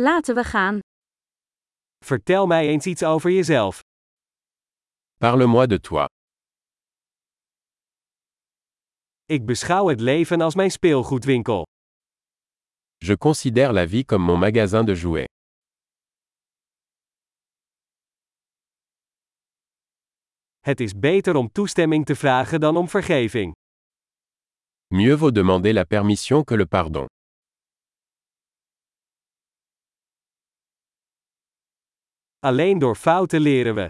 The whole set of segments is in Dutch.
Laten we gaan. Vertel mij eens iets over jezelf. Parle-moi de toi. Ik beschouw het leven als mijn speelgoedwinkel. Je considère la vie comme mon magasin de jouets. Het is beter om toestemming te vragen dan om vergeving. Mieux vaut demander la permission que le pardon. Alleen door fouten leren we.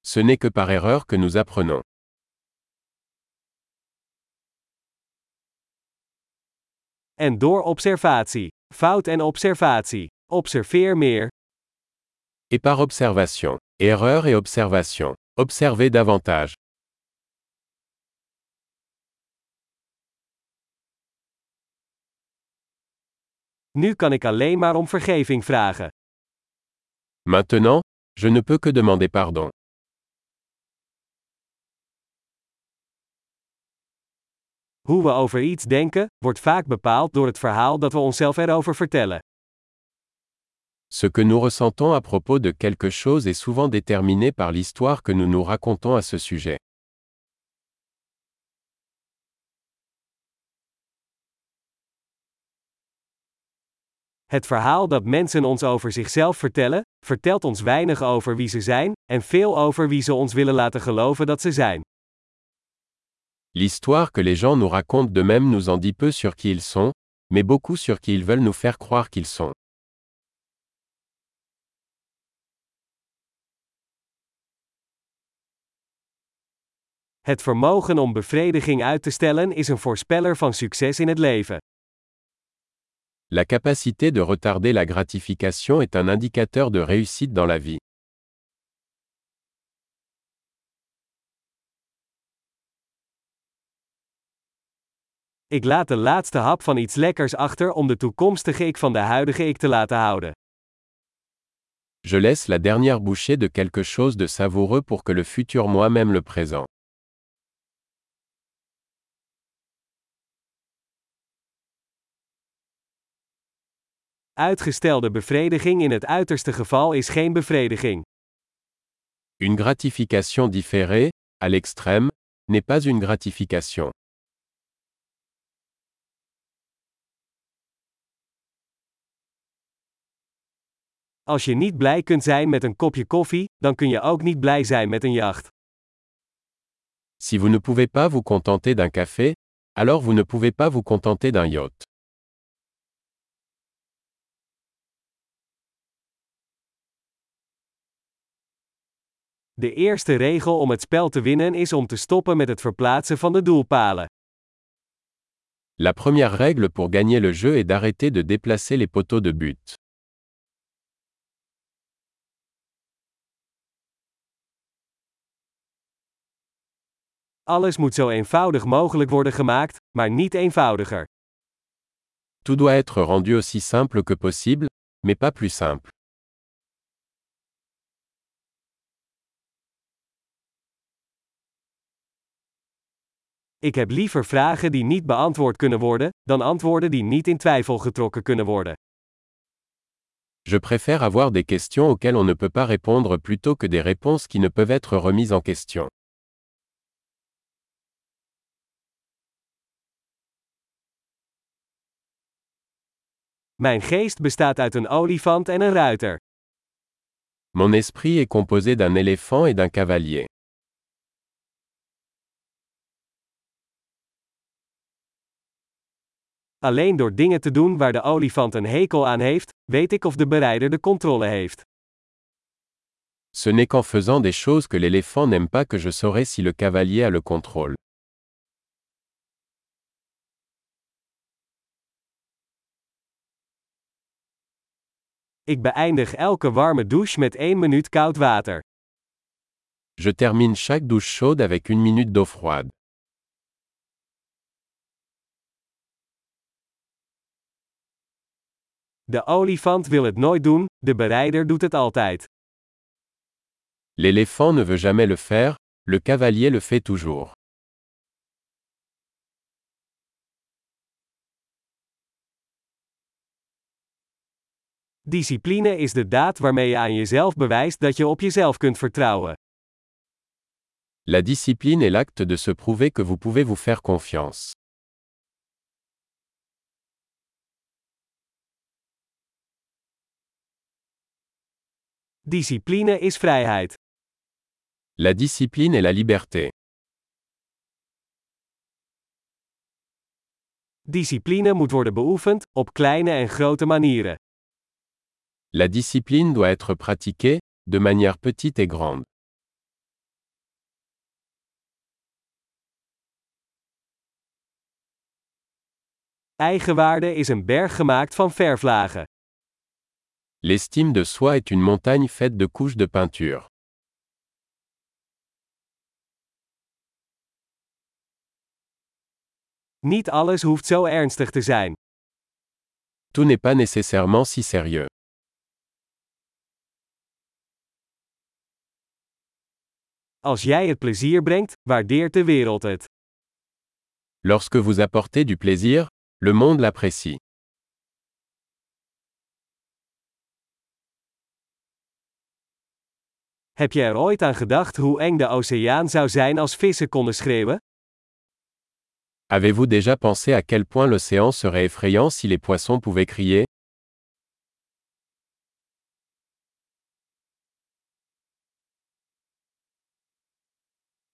Ce n'est que par erreur que nous apprenons. En door observatie. Fout en observatie. Observeer meer. Et par observation. Erreur et observation. Observez davantage. Nu kan ik alleen maar om vergeving vragen. Maintenant, je ne peux que demander pardon. Hoe we over iets denken, wordt vaak bepaald door het verhaal dat we onszelf erover vertellen. Ce que nous ressentons à propos de quelque chose est souvent déterminé par l'histoire que nous nous racontons à ce sujet. Het verhaal dat mensen ons over zichzelf vertellen, vertelt ons weinig over wie ze zijn, en veel over wie ze ons willen laten geloven dat ze zijn. L'histoire que les gens nous racontent d'eux-mêmes nous en dit peu sur qui ils sont, mais beaucoup sur qui ils veulent nous faire croire qu'ils sont. Het vermogen om bevrediging uit te stellen is een voorspeller van succes in het leven. La capacité de retarder la gratification est un indicateur de réussite dans la vie. Ik laat de laatste hap van iets lekkers achter om de toekomstige ik van de huidige ik te laten houden. Je laisse la dernière bouchée de quelque chose de savoureux pour que le futur moi-même le présent. Uitgestelde bevrediging in het uiterste geval is geen bevrediging. Une gratification différée, à l'extrême, n'est pas une gratification. Als je niet blij kunt zijn met een kopje koffie, dan kun je ook niet blij zijn met een jacht. Si vous ne pouvez pas vous contenter d'un café, alors vous ne pouvez pas vous contenter d'un yacht. De eerste regel om het spel te winnen is om te stoppen met het verplaatsen van de doelpalen. La première règle pour gagner le jeu est d'arrêter de déplacer les poteaux de but. Alles moet zo eenvoudig mogelijk worden gemaakt, maar niet eenvoudiger. Tout doit être rendu aussi simple que possible, mais pas plus simple. Ik heb liever vragen die niet beantwoord kunnen worden, dan antwoorden die niet in twijfel getrokken kunnen worden. Je préfère avoir des questions auxquelles on ne peut pas répondre plutôt que des réponses qui ne peuvent être remises en question. Mijn geest bestaat uit een olifant en een ruiter. Mon esprit est composé d'un éléphant et d'un cavalier. Alleen door dingen te doen waar de olifant een hekel aan heeft, weet ik of de berijder de controle heeft. Ce n'est qu'en faisant des choses que l'éléphant n'aime pas que je saurai si le cavalier a le contrôle. Ik beëindig elke warme douche met 1 minuut koud water. Je termine chaque douche chaude avec une minute d'eau froide. De olifant wil het nooit doen, de berijder doet het altijd. L'éléphant ne veut jamais le faire, le cavalier le fait toujours. Discipline is de daad waarmee je aan jezelf bewijst dat je op jezelf kunt vertrouwen. La discipline est l'acte de se prouver que vous pouvez vous faire confiance. Discipline is vrijheid. La discipline est la liberté. Discipline moet worden beoefend, op kleine en grote manieren. La discipline doit être pratiquée, de manière petite et grande. Eigenwaarde is een berg gemaakt van verflagen. L'estime de soi est une montagne faite de couches de peinture. Niet alles hoeft zo ernstig te zijn. Tout n'est pas nécessairement si sérieux. Als jij het plezier brengt, waardeert de wereld het. Lorsque vous apportez du plaisir, le monde l'apprécie. Heb je er ooit aan gedacht hoe eng de oceaan zou zijn als vissen konden schreeuwen? Avez-vous déjà pensé à quel point l'océan serait effrayant si les poissons pouvaient crier